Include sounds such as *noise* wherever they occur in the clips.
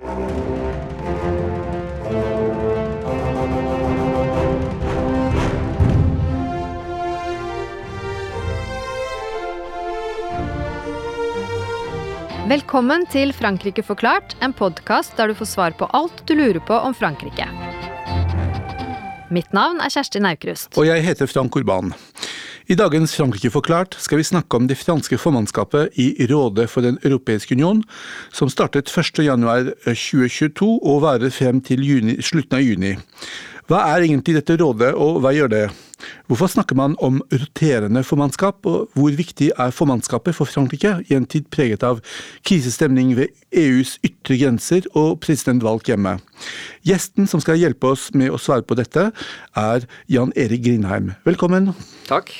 Velkommen til Frankrike forklart, en podkast der du får svar på alt du lurer på om Frankrike. Mitt navn er Kjersti Naukrust. Og jeg heter Frank Urban. I dagens Frankrike forklart skal vi snakke om det franske formannskapet i Rådet for Den europeiske union, som startet 1.1.2022 og varer frem til juni, slutten av juni. Hva er egentlig dette rådet, og hva gjør det? Hvorfor snakker man om roterende formannskap, og hvor viktig er formannskapet for Frankrike i en tid preget av krisestemning ved EUs ytre grenser og presidentvalg hjemme? Gjesten som skal hjelpe oss med å svare på dette, er Jan Erik Grindheim. Velkommen. Takk.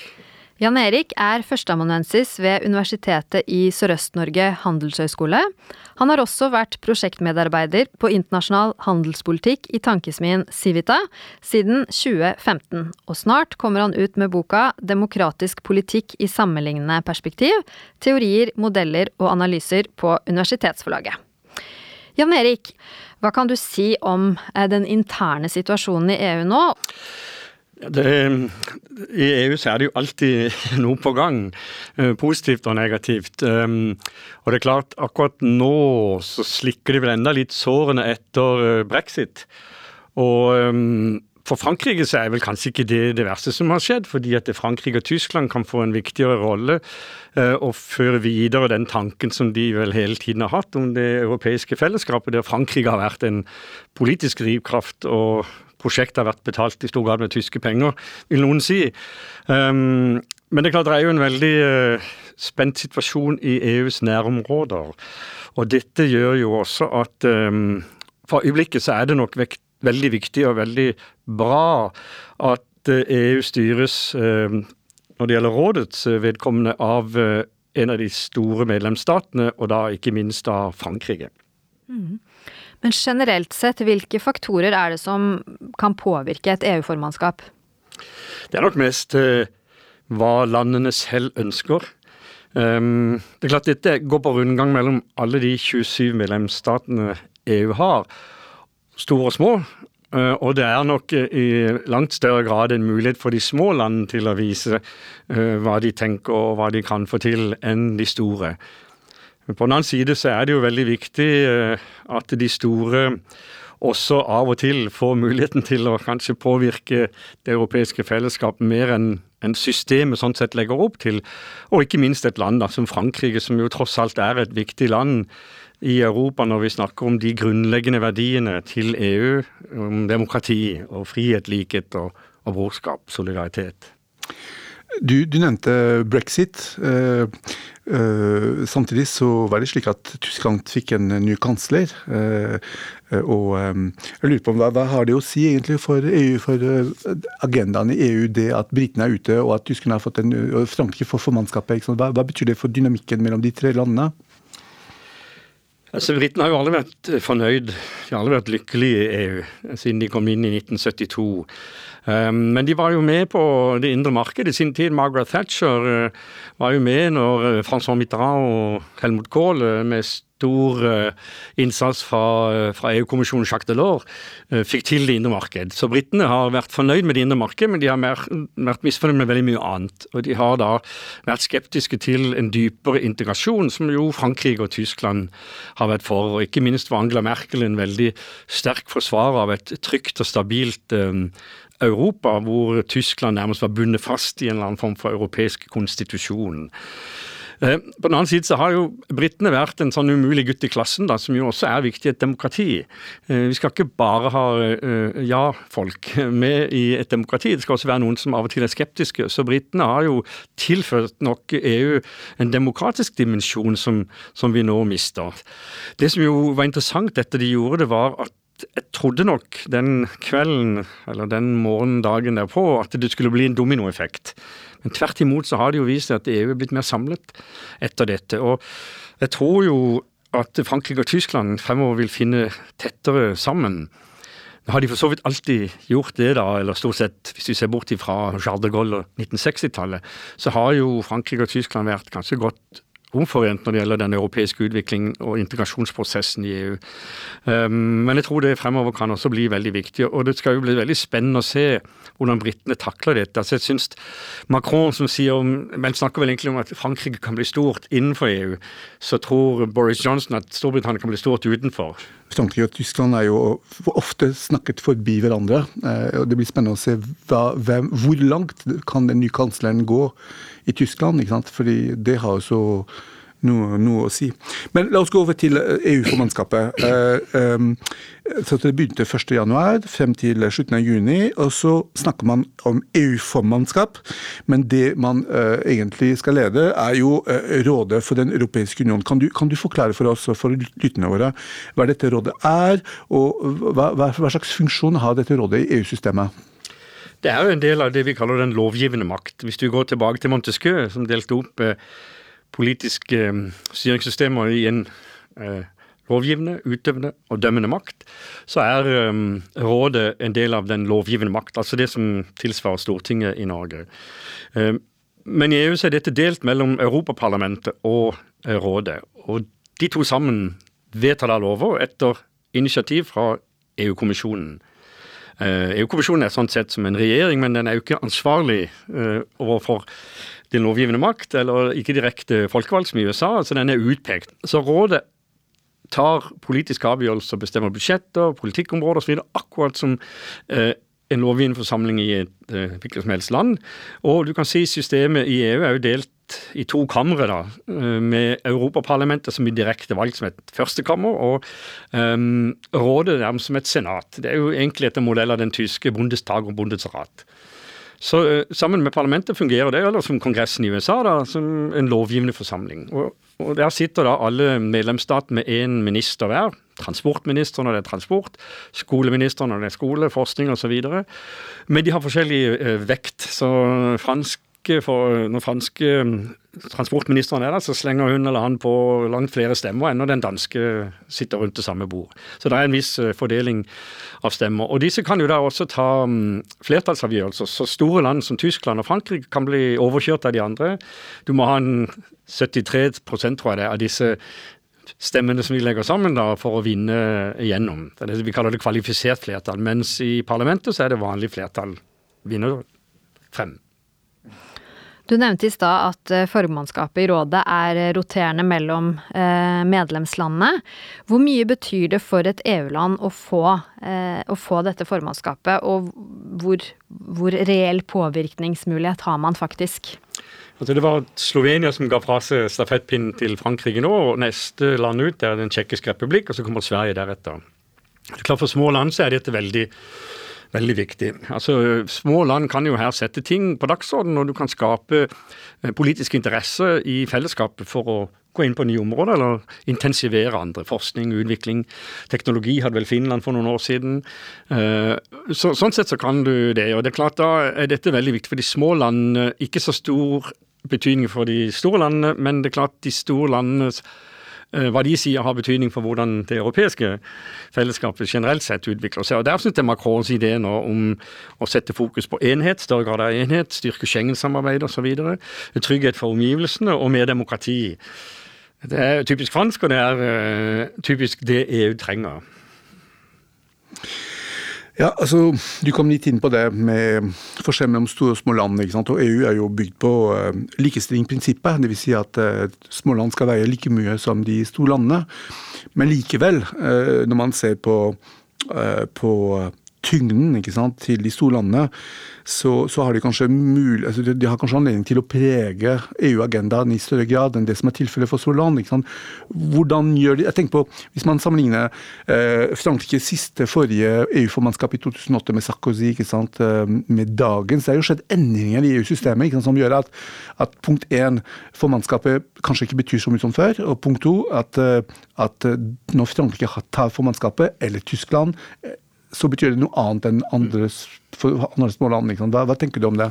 Jan Erik er førsteamanuensis ved Universitetet i Sørøst-Norge handelshøyskole. Han har også vært prosjektmedarbeider på internasjonal handelspolitikk i tankesmien Civita siden 2015, og snart kommer han ut med boka Demokratisk politikk i sammenlignende perspektiv teorier, modeller og analyser på universitetsforlaget. Jan Erik, hva kan du si om eh, den interne situasjonen i EU nå? Det, I EU så er det jo alltid *laughs* noe på gang, eh, positivt og negativt. Um, og det er klart, akkurat nå så slikker de vel enda litt sårene etter eh, brexit. Og um, for Frankrike så er vel kanskje ikke det det verste som har skjedd, fordi at Frankrike og Tyskland kan få en viktigere rolle uh, og føre videre den tanken som de vel hele tiden har hatt om det europeiske fellesskapet, der Frankrike har vært en politisk drivkraft og prosjektet har vært betalt i stor grad med tyske penger, vil noen si. Um, men det er klart det er jo en veldig uh, spent situasjon i EUs nærområder. Og dette gjør jo også at um, for øyeblikket så er det nok vekt, veldig viktig og veldig bra at uh, EU styres uh, når det gjelder rådets vedkommende av uh, en av de store medlemsstatene, og da ikke minst av Frankrike. Mm. Men generelt sett, hvilke faktorer er det som kan påvirke et EU-formannskap? Det er nok mest uh, hva landene selv ønsker. Um, det er klart Dette går på rundgang mellom alle de 27 medlemsstatene EU har, store og små. Uh, og det er nok uh, i langt større grad en mulighet for de små landene til å vise hva de tenker og hva de kan få til, enn de store. Men på den annen side så er det jo veldig viktig eh, at de store også av og til får muligheten til å kanskje påvirke det europeiske fellesskapet mer enn en systemet sånn sett legger opp til. Og ikke minst et land da, som Frankrike, som jo tross alt er et viktig land i Europa når vi snakker om de grunnleggende verdiene til EU, om demokrati og frihet, likhet og, og brorskap, solidaritet. Du, du nevnte brexit. Uh, samtidig så var det slik at Tyskland fikk en ny kansler. Uh, og um, jeg lurer på hva, hva, har det å si egentlig for, EU, for agendaen i EU, det at britene er ute og at tyskerne har fått en, og Frankrike får formannskapet? Hva, hva betyr det for dynamikken mellom de tre landene? Altså, Britene har jo aldri vært fornøyd, de har aldri vært lykkelige i EU siden de kom inn i 1972. Um, men de var jo med på det indre markedet i sin tid. Margaret Thatcher var jo med når Francois Mitterrand og Helmut Kohl med stor uh, innsats fra, uh, fra EU-kommisjonen Jacques Delors uh, fikk til det indre marked. Så britene har vært fornøyd med det indre marked, men de har vært misfornøyd med veldig mye annet. Og de har da vært skeptiske til en dypere integrasjon, som jo Frankrike og Tyskland har vært for. Og ikke minst var Angela Merkel en veldig sterk forsvarer av et trygt og stabilt Europa, hvor Tyskland nærmest var bundet fast i en eller annen form for europeisk konstitusjon. Eh, på den annen side så har jo britene vært en sånn umulig gutt i klassen, da, som jo også er viktig i et demokrati. Eh, vi skal ikke bare ha eh, ja-folk med i et demokrati, det skal også være noen som av og til er skeptiske. Så britene har jo tilført nok EU en demokratisk dimensjon som, som vi nå mister. Det som jo var interessant etter de gjorde det, var at jeg trodde nok den kvelden, eller den morgendagen derpå, at det skulle bli en dominoeffekt. Men tvert imot så har det jo vist seg at EU er blitt mer samlet etter dette. Og jeg tror jo at Frankrike og Tyskland fremover vil finne tettere sammen. Nå har de for så vidt alltid gjort det, da, eller stort sett, hvis vi ser bort fra Charles de Gaulle og 1960-tallet, så har jo Frankrike og Tyskland vært ganske godt omforent når det gjelder den europeiske utviklingen og integrasjonsprosessen i EU. Um, men jeg tror det fremover kan også bli veldig viktig, og det skal jo bli veldig spennende å se hvordan britene takler dette. Altså jeg synes Macron som sier om, men snakker vel egentlig om at Frankrike kan bli stort innenfor EU, så tror Boris Johnson at Storbritannia kan bli stort utenfor. Frankrike og Tyskland er jo ofte snakket forbi hverandre. Eh, og Det blir spennende å se hva, hvem, hvor langt kan den nye kansleren gå i Tyskland. ikke sant? Fordi det har jo så noe, noe, å si. Men la oss gå over til EU-formannskapet. Eh, um, så Det begynte 1.1 frem til slutten av juni, og så snakker man om EU-formannskap. Men det man uh, egentlig skal lede, er jo Rådet for Den europeiske union. Kan du, kan du, forklare for oss og for lytterne våre hva dette rådet er, og hva, hva slags funksjon har dette rådet i EU-systemet? Det er jo en del av det vi kaller den lovgivende makt. Hvis du går tilbake til Montesquieu, som delte opp eh, politiske eh, styringssystemer i en eh, lovgivende, utøvende og dømmende makt, så er eh, rådet en del av den lovgivende makt, altså det som tilsvarer Stortinget i Norge. Eh, men i EU så er dette delt mellom Europaparlamentet og eh, rådet. Og de to sammen vedtar da lover etter initiativ fra EU-kommisjonen. Eh, EU-kommisjonen er sånn sett som en regjering, men den er jo ikke ansvarlig uh, overfor den lovgivende makt, eller ikke direkte folkevalgt som i USA, altså den er utpekt. Så rådet tar politiske avgjørelser, bestemmer budsjetter, politikkområder osv., akkurat som uh, en lovgivende forsamling i et hvilket som helst land. Og du kan si systemet i EU er jo delt i to kamre, da, eh, med Europaparlamentet som blir direkte valgt som et førstekammer, og um, rådet der som et senat. Det er jo egentlig etter modell av den tyske Bundestag og Bundesrat. Så uh, sammen med parlamentet fungerer det, eller som Kongressen i USA, da, som en lovgivende forsamling. Og, og Der sitter da alle medlemsstatene med én minister hver. Transportministeren når det er transport, skoleministeren når det er skole, forskning osv. Men de har forskjellig uh, vekt. så fransk for når franske um, transportministeren er der, så slenger hun eller han på langt flere stemmer enn når den danske sitter rundt det samme bord. Så det er en viss uh, fordeling av stemmer. Og disse kan jo da også ta um, flertallsavgjørelser. Så store land som Tyskland og Frankrike kan bli overkjørt av de andre. Du må ha en 73 tror jeg det, av disse stemmene som vi legger sammen da, for å vinne igjennom. Det er det vi kaller det kvalifisert flertall. Mens i parlamentet så er det vanlig flertall. Vinner frem. Du nevnte i stad at eh, formannskapet i rådet er roterende mellom eh, medlemslandene. Hvor mye betyr det for et EU-land å, eh, å, få dette formannskapet, og hvor, hvor reell påvirkningsmulighet har man faktisk? Altså det var Slovenia som ga fra seg stafettpinnen til Frankrike nå. og Neste land ut er Den tsjekkiske republikk, og så kommer Sverige deretter. Det er klart For små land så er dette veldig Veldig viktig. Altså, Små land kan jo her sette ting på dagsordenen, og du kan skape eh, politisk interesse i fellesskapet for å gå inn på nye områder, eller intensivere andre. Forskning, utvikling. Teknologi hadde vel Finland for noen år siden. Eh, så, sånn sett så kan du det. Og det er klart da er dette veldig viktig for de små landene. Ikke så stor betydning for de store landene, men det er klart de store landene Eh, hva de sier har betydning for hvordan det europeiske fellesskapet generelt sett utvikler seg. Og Der syns jeg Macrons idé nå om å sette fokus på enhet, større grad av enhet, styrke Schengen-samarbeidet osv., trygghet for omgivelsene og mer demokrati. Det er typisk fransk, og det er uh, typisk det EU trenger. Ja, altså, Du kom litt inn på det med forskjell mellom store og små land. ikke sant? Og EU er jo bygd på uh, likestillingsprinsippet. Dvs. Si at uh, små land skal veie like mye som de store landene. Men likevel, uh, når man ser på, uh, på tyngden sant, til de store landene, så, så har de kanskje mulig, altså de, har kanskje anledning til å prege EU-agendaen i større grad enn det som er tilfellet for store land. Hvordan gjør de, jeg tenker på, Hvis man sammenligner eh, Frankrikes siste forrige EU-formannskap i 2008 med Sarkozy sant, eh, med dagens, det er jo skjedd endringer i EU-systemet som gjør at, at punkt én, formannskapet kanskje ikke betyr så mye som før, og punkt to, at, eh, at eh, når Frankrike tar formannskapet, eller Tyskland så betyr det noe annet enn andre, små land. Liksom. Hva, hva, tenker du om det?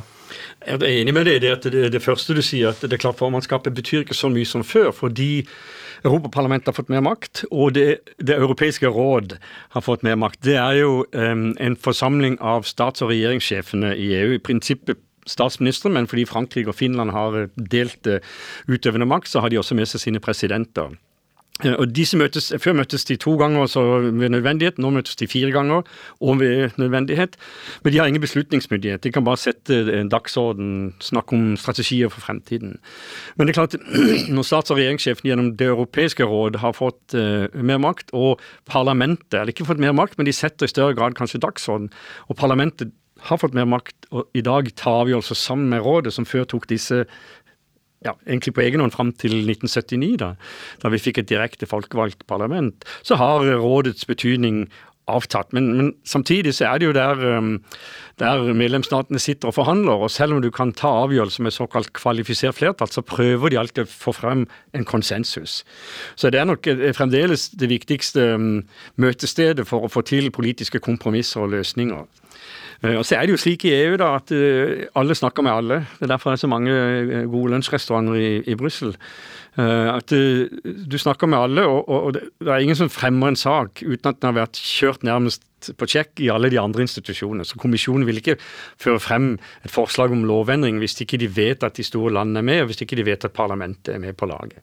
Jeg er enig med deg i det, at det, det, første du sier, at det klart formannskapet betyr ikke så mye som før. fordi Europaparlamentet har fått mer makt, og det, det, europeiske råd har fått mer makt. Det er jo um, en forsamling av stats- og regjeringssjefene i EU. I prinsippet statsministeren, men fordi Frankrike og Finland har delt utøvende makt, så har de også med seg sine presidenter. Eh, og disse møtes, Før møttes de to ganger så ved nødvendighet, nå møtes de fire ganger og ved nødvendighet. Men de har ingen beslutningsmyndighet. De kan bare sette en dagsorden, snakke om strategier for fremtiden. Men det er klart, *clears throat* når stats- og regjeringssjefen gjennom Det europeiske råd har fått uh, mer makt, og parlamentet eller ikke fått mer makt, men de setter i større grad kanskje dagsorden, og parlamentet har fått mer makt, og i dag tar vi altså sammen med rådet, som før tok disse ja, egentlig på egen hånd fram til 1979, da, da vi fikk et direkte folkevalgt parlament, så har rådets betydning avtatt. Men, men, samtidig så er det jo der, um, der, medlemsstatene sitter og forhandler, og selv om du kan ta avgjørelser med såkalt kvalifisert flertall, så prøver de alltid å få frem en konsensus. Så det er nok fremdeles det viktigste um, møtestedet for å få til politiske kompromisser og løsninger. Eh, og så er det jo slik i EU da, at eh, alle snakker med alle. Det er derfor det er så mange eh, gode lunsjrestauranter i, i Brussel. At du snakker med alle, og, og, det er ingen som fremmer en sak uten at den har vært kjørt nærmest på sjekk i alle de andre institusjonene. Så Kommisjonen vil ikke føre frem et forslag om lovendring hvis ikke de vet at de store landene er med, og hvis ikke de vet at parlamentet er med på laget.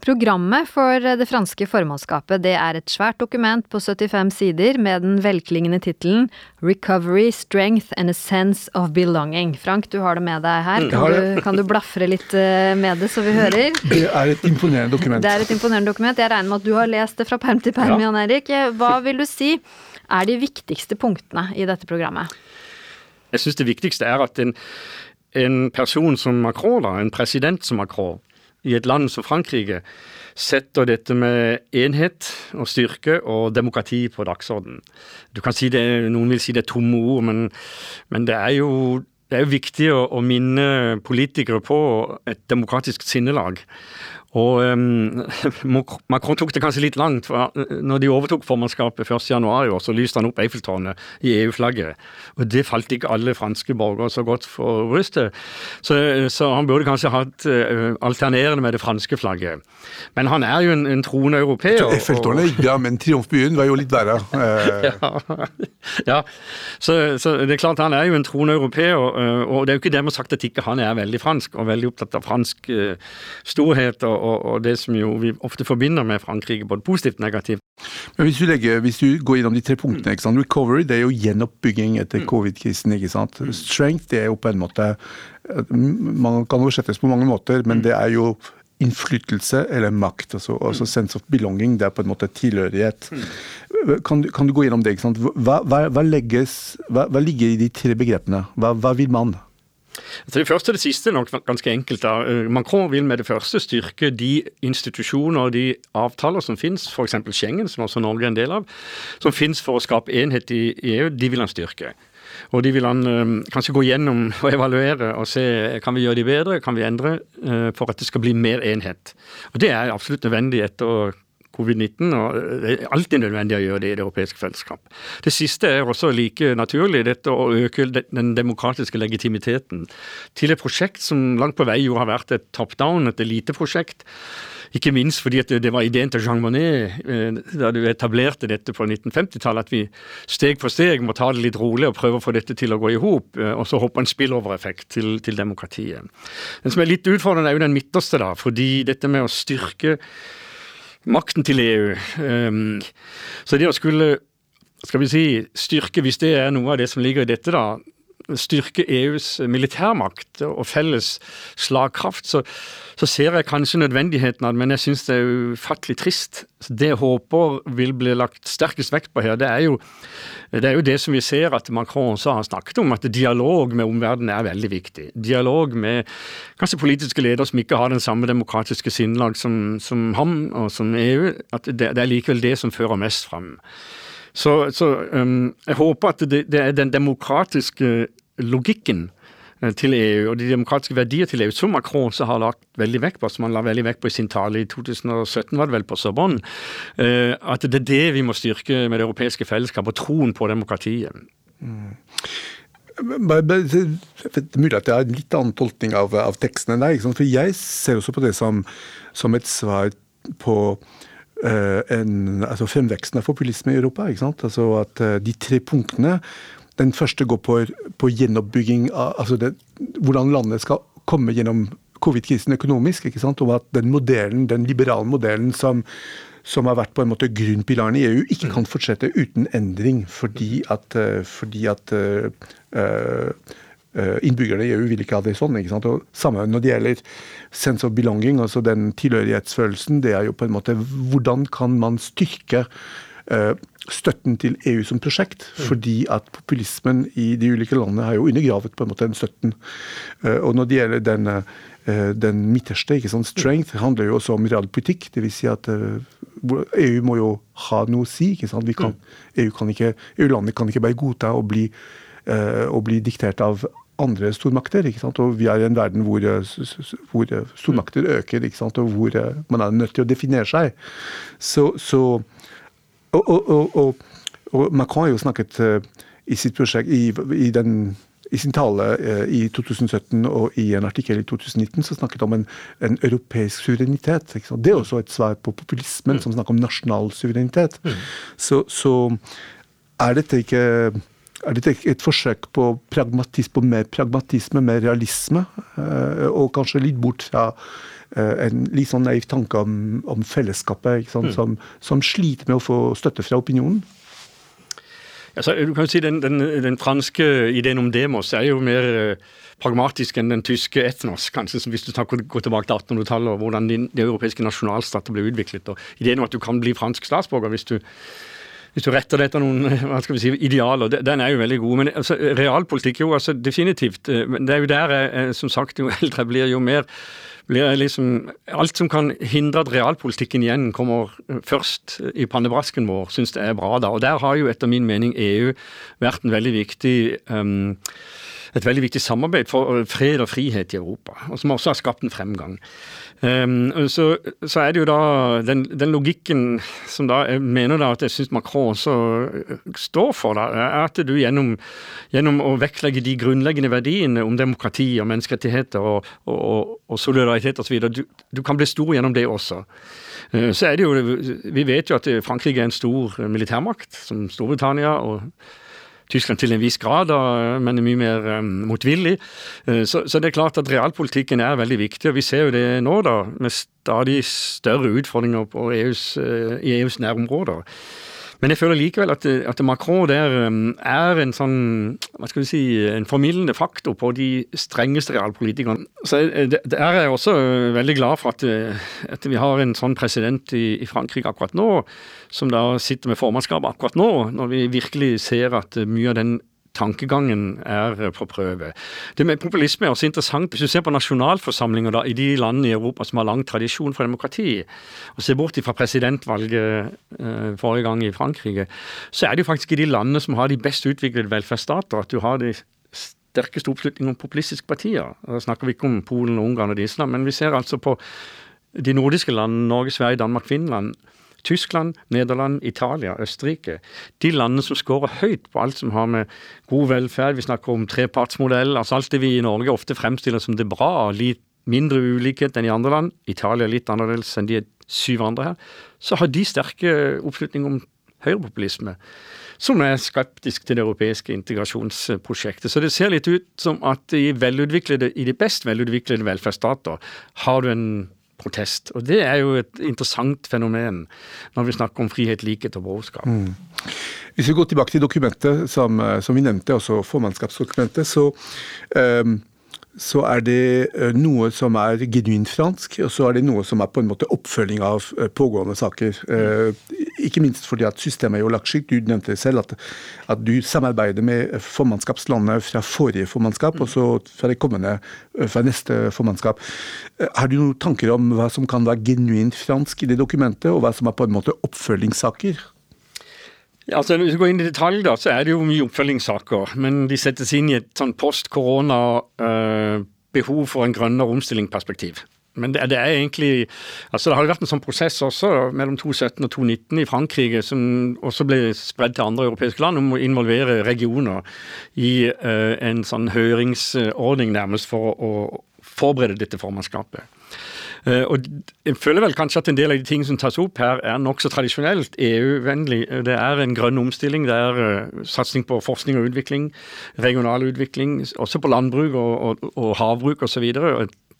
Programmet for det franske formannskapet det er et svært dokument på 75 sider med den velklingende tittelen 'Recovery, Strength and a Sense of Belonging'. Frank, du har det med deg her. Mm. Kan, du, kan du blafre litt eh, med det, så vi hører? Det er et imponerende dokument. Det er et imponerende dokument. Jeg regner med at du har lest det fra perm til perm, ja. Jan Erik. Hva vil du si er de viktigste punktene i dette programmet? Jeg syns det viktigste er at en, en person som Macron, da, en president som Macron, i et land som Frankrike setter dette med enhet og styrke og demokrati på dagsorden. Du kan si det, Noen vil si det er tomme ord, men, men det er jo det er viktig å, å, minne politikere på et demokratisk sinnelag. Og um, *laughs* Macron tok det kanskje litt langt. for når de overtok formannskapet 1.1 i år, så lyste han opp Eiffeltårnet i EU-flagget. Og Det falt ikke alle franske borgere så godt for brystet. Så, så, han burde kanskje hatt uh, alternerende med det franske flagget. Men han er jo en, en troende europeer. Eiffeltårnet, ja, men Triumfbyen var jo litt verre. *laughs* ja, ja. Så, så, det er klart han er jo en troende europeer, og, og det er jo ikke dermed sagt at ikke han er veldig fransk og veldig opptatt av fransk uh, storhet. og og, og, det som jo vi ofte forbinder med Frankrike, både positivt og negativt. Men hvis du, legger, hvis du går gjennom de tre punktene, ikke sant? recovery det er jo gjenoppbygging etter mm. covid-krisen. ikke sant? Mm. Strength det er jo på en måte Man kan oversettes på mange måter, men mm. det er jo innflytelse eller makt. Altså, altså sense of belonging, det er på en måte tilhørighet. Kan, kan, du gå gjennom det? ikke sant? Hva, hva, hva, legges, hva ligger i de tre begrepene? Hva, vil man? Det første og det siste er nok ganske enkelt. da. Eh, Macron vil med det første styrke de institusjoner og de avtaler som finnes, f.eks. Schengen, som også Norge er en del av, som finnes for å skape enhet i EU. De vil han styrke. Og de vil han øh, kanskje gå gjennom og evaluere og se kan vi gjøre de bedre, kan vi endre øh, for at det skal bli mer enhet. Og Det er absolutt nødvendig etter covid-19, og det er alltid nødvendig å gjøre det i det europeiske fellesskap. Det siste er også like naturlig, dette å øke den demokratiske legitimiteten til et prosjekt som langt på vei jo har vært et top down, et eliteprosjekt. Ikke minst fordi det var ideen til Jean Monnet eh, da du etablerte dette på 1950-tallet, at vi steg for steg må ta det litt rolig og prøve å få dette til å gå i hop, eh, og så hoppe en spillover-effekt til, til demokratiet. Den som er litt utfordrende, er jo den midterste, da, fordi dette med å styrke makten til EU. Um, så det å skulle skal vi si, styrke, hvis det er noe av det som ligger i dette, da, styrke EUs militærmakt og felles slagkraft, så, så ser jeg kanskje nødvendigheten av det, men jeg syns det er ufattelig trist. Det jeg håper vil bli lagt sterkest vekt på her, det er, jo, det er jo det som vi ser at Macron også har snakket om, at dialog med omverdenen er veldig viktig. Dialog med kanskje politiske ledere som ikke har den samme demokratiske sinnelag som, som ham og som EU, at det, det er likevel det som fører mest fram. Så, så um, jeg håper at det, det, er den demokratiske logikken eh, til EU og de demokratiske verdier til EU, som Macron så har lagt veldig vekt på, som han la veldig vekt på i sin tale i 2017, var det vel på Sorbonne, uh, at det er det vi må styrke med det europeiske fellesskapet, og troen på demokratiet. Mm. Det er mulig at jeg har en litt annen tolkning av, av teksten enn deg. For jeg ser også på det som, som et svar på uh, en, altså fremveksten av populisme i Europa. Altså at uh, De tre punktene den første går på, på gjenoppbygging av altså det, hvordan landet skal komme gjennom covid-krisen økonomisk. ikke sant, Og at den modellen, den liberale modellen som, som har vært på en måte grunnpilaren i EU, ikke kan fortsette uten endring. Fordi at, eh, fordi at uh, innbyggerne i EU vil ikke ha det sånn. ikke sant, og Samme når det gjelder sense of belonging, altså den tilhørighetsfølelsen. Det er jo på en måte hvordan kan man styrke støtten til EU som prosjekt, mm. fordi at populismen i de ulike landene har jo undergravet på en måte den støtten. Og når det gjelder den Eh, den midterste, ikke sånn strength, handler jo også om realpolitikk. Dvs. Si at EU eh, e må jo ha noe å si. ikke sant, kan, EU kan ikke, EU-landet kan ikke bare godta å bli, å bli diktert av andre stormakter. ikke sant, og Vi er i en verden hvor, hvor stormakter øker, ikke sant, og hvor man er nødt til å definere seg. Så, så og, og, og, og, Macron har jo snakket uh, i prosjekt, i, i den i sin tale eh, i 2017 og i en artikkel i 2019 så snakket om en, en europeisk suverenitet. Det er også et svar på populismen, mm. som snakker om nasjonal suverenitet. Mm. Så, så, er dette ikke er dette et forsøk på pragmatisme, mer pragmatisme, mer realisme, eh, og kanskje litt bort fra eh, en litt sånn naiv tanke om, om fellesskapet, mm. som, som sliter med å få støtte fra opinionen? Altså, du kan jo si den, den, den, franske ideen om demos er jo mer eh, pragmatisk enn den tyske etnos, kanskje, hvis du tar, går tilbake til 1800-tallet og hvordan de, de, europeiske nasjonalstater ble utviklet. og Ideen om at du kan bli fransk statsborger hvis du, hvis du retter deg etter noen hva skal vi si, idealer, den er jo veldig god. Men altså, realpolitikk, jo, altså definitivt. Eh, men det er jo der jeg, som sagt, jo *laughs* eldre blir, jo mer blir liksom Alt som kan hindre at realpolitikken igjen kommer først i pannebrasken vår, syns det er bra. da. Og Der har jo etter min mening EU vært en veldig viktig um, et veldig viktig samarbeid for fred og frihet i Europa, og som også har skapt en fremgang. Um, så, så, er det jo da den, den, logikken som da jeg mener da at jeg syns Macron også øh, står for, da, er at du gjennom, gjennom, å vektlegge de grunnleggende verdiene om demokrati og menneskerettigheter og, og, og solidaritet osv. Du, du kan bli stor gjennom det også. Uh, så er det jo, Vi vet jo at Frankrike er en stor militærmakt, som Storbritannia. og Tyskland til en viss grad, men er mye mer um, motvillig. Uh, så, det er klart at realpolitikken er veldig viktig, og vi ser jo det nå, da, med stadig større utfordringer EUs, uh, i EUs nærområder. Men jeg føler likevel at, at Macron der er en sånn hva skal vi si, en formildende faktor på de strengeste realpolitikerne. Så Der er jeg også uh, veldig glad for at, uh, at vi har en sånn president i, i, Frankrike akkurat nå, som da sitter med formannskapet akkurat nå, når vi virkelig ser at uh, mye av den tankegangen er på prøve. Det med populisme er også interessant. Hvis du ser på nasjonalforsamlinger da, i de landene i Europa som har lang tradisjon for demokrati, og ser bort fra presidentvalget eh, forrige gang i Frankrike, så er det jo faktisk i de landene som har de best utviklede velferdsstater, at du har de sterkeste oppslutning om populistiske partier. Da snakker vi ikke om Polen Ungarn og Island, men vi ser altså på de nordiske landene, Norge, Sverige, Danmark, Finland Tyskland, Nederland, Italia, Østerrike. De landene som scorer høyt på alt som har med god velferd, vi snakker om trepartsmodell, altså alt det vi i Norge ofte fremstiller som det bra, litt mindre ulikhet enn i andre land, Italia litt annerledes enn de syv andre her, så har de sterke oppslutning om høyrepopulisme som er skeptisk til det europeiske integrasjonsprosjektet. Så det ser litt ut som at i, i de best velutviklede velferdsstater har du en protest. Og Det er jo et interessant fenomen når vi snakker om frihet, likhet og brorskap. Mm. Hvis vi går tilbake til dokumentet som, eh, som vi nevnte, altså formannskapsdokumentet, så um, så er det eh, noe som er genuint fransk, og så er det noe som er på en måte oppfølging av pågående saker. Mm. Ikke minst fordi at systemet er jo lagt slik. Du nevnte selv at, at, du samarbeider med formannskapslandet fra forrige formannskap, mm. og så fra det kommende, fra neste formannskap. Har du noen tanker om hva som kan være genuint fransk i det dokumentet, og hva som er på en måte oppfølgingssaker? Altså Hvis vi går inn i detalj, da, så er det jo mye oppfølgingssaker. Men de settes inn i et sånn post-korona-behov for en grønnere omstillingsperspektiv. Men det, det, er egentlig altså Det har jo vært en sånn prosess også mellom 2017 og 2019 i Frankrike, som også ble spredd til andre europeiske land, om å involvere regioner i uh, en sånn høringsordning nærmest for å, forberede dette formannskapet. Uh, og jeg føler vel kanskje at en del av de tingene som tas opp her, er nokså tradisjonelt EU-vennlig. Det er en grønn omstilling, det er uh, satsing på forskning og utvikling, regional utvikling, også på landbruk og, og, og havbruk osv.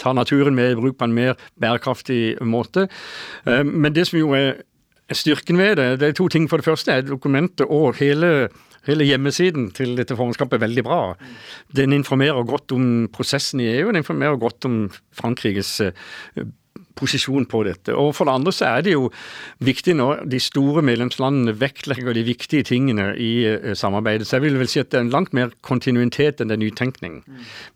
Ta naturen med i bruk på en mer bærekraftig måte. Uh, men det som jo er styrken ved det, det er to ting. For det første er dokumentet og hele Hele hjemmesiden til dette formannskapet er veldig bra. Den informerer godt om prosessen i EU, den informerer godt om Frankrikes eh, posisjon på dette. Og For det andre så er det jo viktig når de store medlemslandene vektlegger de viktige tingene i uh, samarbeidet. Så jeg vil vel si at det er en langt mer kontinuitet enn det er nytenkning.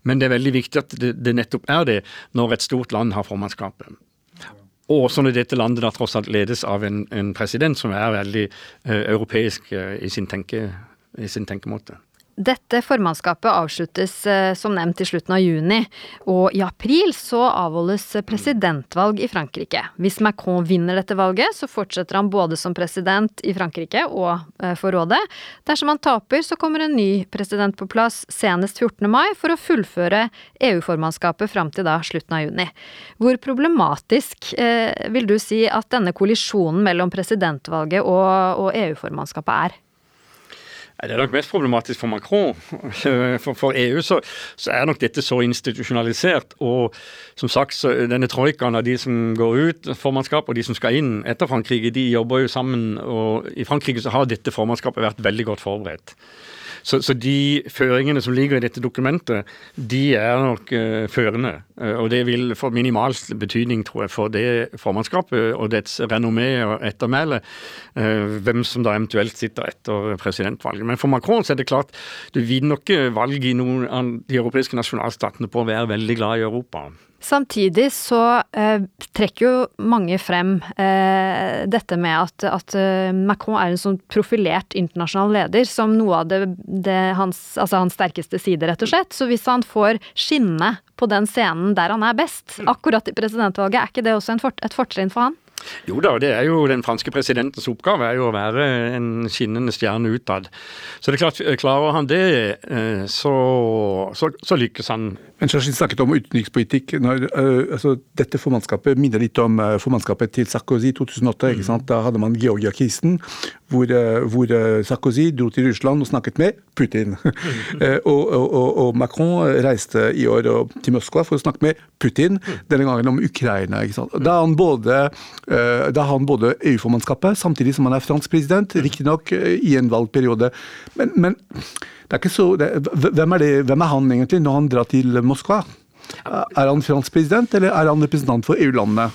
Men det er veldig viktig at det, nettopp er det når et stort land har formannskapet. Og også når dette landet da tross alt ledes av en, en president som er veldig uh, europeisk uh, i sin tenke i sin tenkemåte. Dette formannskapet avsluttes eh, som nevnt i slutten av juni, og i april så avholdes presidentvalg i Frankrike. Hvis Macron vinner dette valget, så fortsetter han både som president i Frankrike og eh, for rådet. Dersom han taper, så kommer en ny president på plass senest 14. mai for å fullføre EU-formannskapet fram til da slutten av juni. Hvor problematisk eh, vil du si at denne kollisjonen mellom presidentvalget og, og EU-formannskapet er? Det er nok mest problematisk for Macron. *laughs* For, for EU så, så, er nok dette så institusjonalisert. Og som sagt, denne troikaen av de som går ut, formannskap, og de som skal inn etter Frankrike, de jobber jo sammen. Og i Frankrike så har dette formannskapet vært veldig godt forberedt. Så, så, de føringene som ligger i dette dokumentet, de er nok uh, førende. Uh, og det vil få minimal betydning, tror jeg, for det formannskapet og dets renommé og ettermæle. Uh, hvem som da eventuelt sitter etter presidentvalget. Men for Macron så er det klart, du vinner ikke valg i noen av de europeiske nasjonalstatene på å være veldig glad i Europa. Samtidig så eh, trekker jo mange frem eh, dette med at, at, eh, Macron er en sånn profilert internasjonal leder som noe av det, det hans, altså hans sterkeste side, rett og slett. Så hvis han får skinne på den scenen der han er best, mm. akkurat i presidentvalget, er ikke det også fort, et fortrinn for han? Jo da, det er jo den franske presidentens oppgave er jo å være en skinnende stjerne utad. Så det er klart, klarer han det, eh, så, så, så lykkes han. Men Sjashin snakket om utenrikspolitikk. Når, uh, altså, dette formannskapet minner litt om uh, formannskapet til Sarkozy i 2008. ikke sant? Da hadde man Georgia-krisen, hvor, hvor Sarkozy dro til Russland og snakket med Putin. *laughs* *laughs* og, og, og, Macron reiste i år til Moskva for å snakke med Putin, denne gangen om Ukraina. ikke sant? Da han både Eh, da har han både EU-formannskapet, samtidig som han er fransk president, riktignok eh, i en valgperiode. Men, men det er ikke så det, hvem, er det, hvem er han egentlig når han drar til Moskva? Er han fransk president, eller er han representant for EU-landene?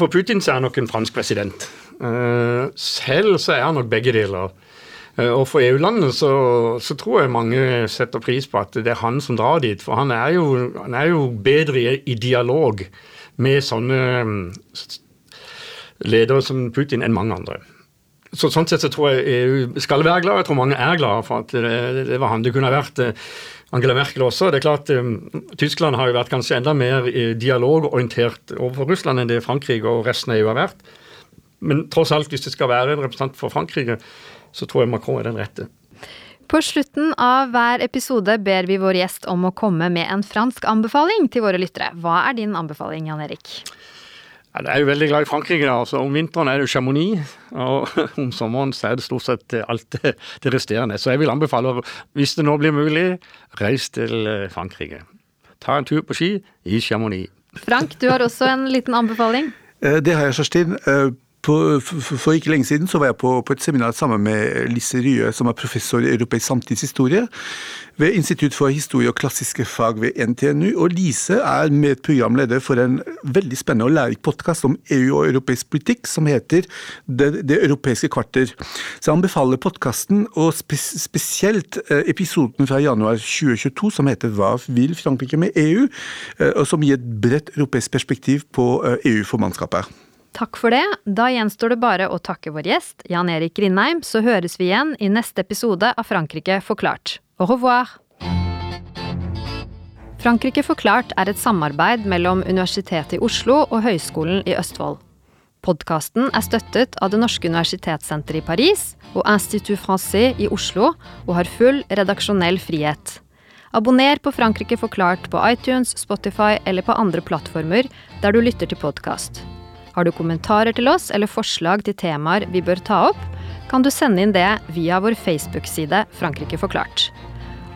For Putin så er han nok en fransk president. Eh, selv så er han nok begge deler. Og for EU-landene så, så, tror jeg mange setter pris på at det er han som drar dit. For han er jo, han er jo bedre i dialog med sånne ledere som Putin enn mange andre. Så, sånn sett så tror jeg EU skal være glad. Jeg tror mange er glad for at det, det var han. Det kunne ha vært eh, Angela Merkel også. Det er klart, um, Tyskland har jo vært kanskje enda mer dialogorientert overfor Russland enn det Frankrike og resten av EU har vært. Men tross alt, hvis det skal være en representant for Frankrike, så tror jeg Macron er den rette. På slutten av hver episode ber vi vår gjest om å komme med en fransk anbefaling til våre lyttere. Hva er din anbefaling, Jan Erik? Ja, jeg er jo veldig glad i Frankrike. da, altså Om vinteren er det Chamonix, og *laughs* om sommeren så er det stort sett alt det, det resterende. Så jeg vil anbefale, hvis det nå blir mulig, reis til eh, Frankrike. Ta en tur på ski i Chamonix. Frank, du har også en liten anbefaling? Eh, det har jeg, Kjerstin. På, for, for, ikke lenge siden så var jeg på, på et seminar sammen med Lise Rye, som er professor i europeisk samtidshistorie ved Institutt for historie og klassiske fag ved NTNU. Og Lise er medprogramleder for en veldig spennende og lærerik podkast om EU og europeisk politikk som heter Det, det europeiske kvarter. Så jeg anbefaler podkasten, og spes, spesielt eh, episoden fra januar 2022 som heter Hva vil Frankrike med EU? Eh, og som gir et bredt europeisk perspektiv på eh, EU-formannskapet. Takk for det. Da gjenstår det bare å takke vår gjest, Jan Erik Grindheim, så høres vi igjen i neste episode av Frankrike forklart. Au revoir! Frankrike forklart er et samarbeid mellom Universitetet i Oslo og Høgskolen i Østfold. Podkasten er støttet av Det norske universitetssenteret i Paris og Institut Francais i Oslo, og har full redaksjonell frihet. Abonner på Frankrike forklart på iTunes, Spotify eller på andre plattformer der du lytter til podkast. Har du kommentarer til oss eller forslag til temaer vi bør ta opp, kan du sende inn det via vår Facebook-side Frankrike forklart.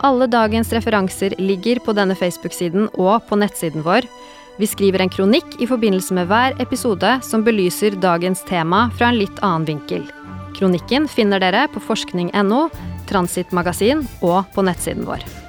Alle dagens referanser ligger på denne Facebook-siden og på nettsiden vår. Vi skriver en kronikk i forbindelse med hver episode som belyser dagens tema fra en litt annen vinkel. Kronikken finner dere på forskning.no, Transitmagasin og på nettsiden vår.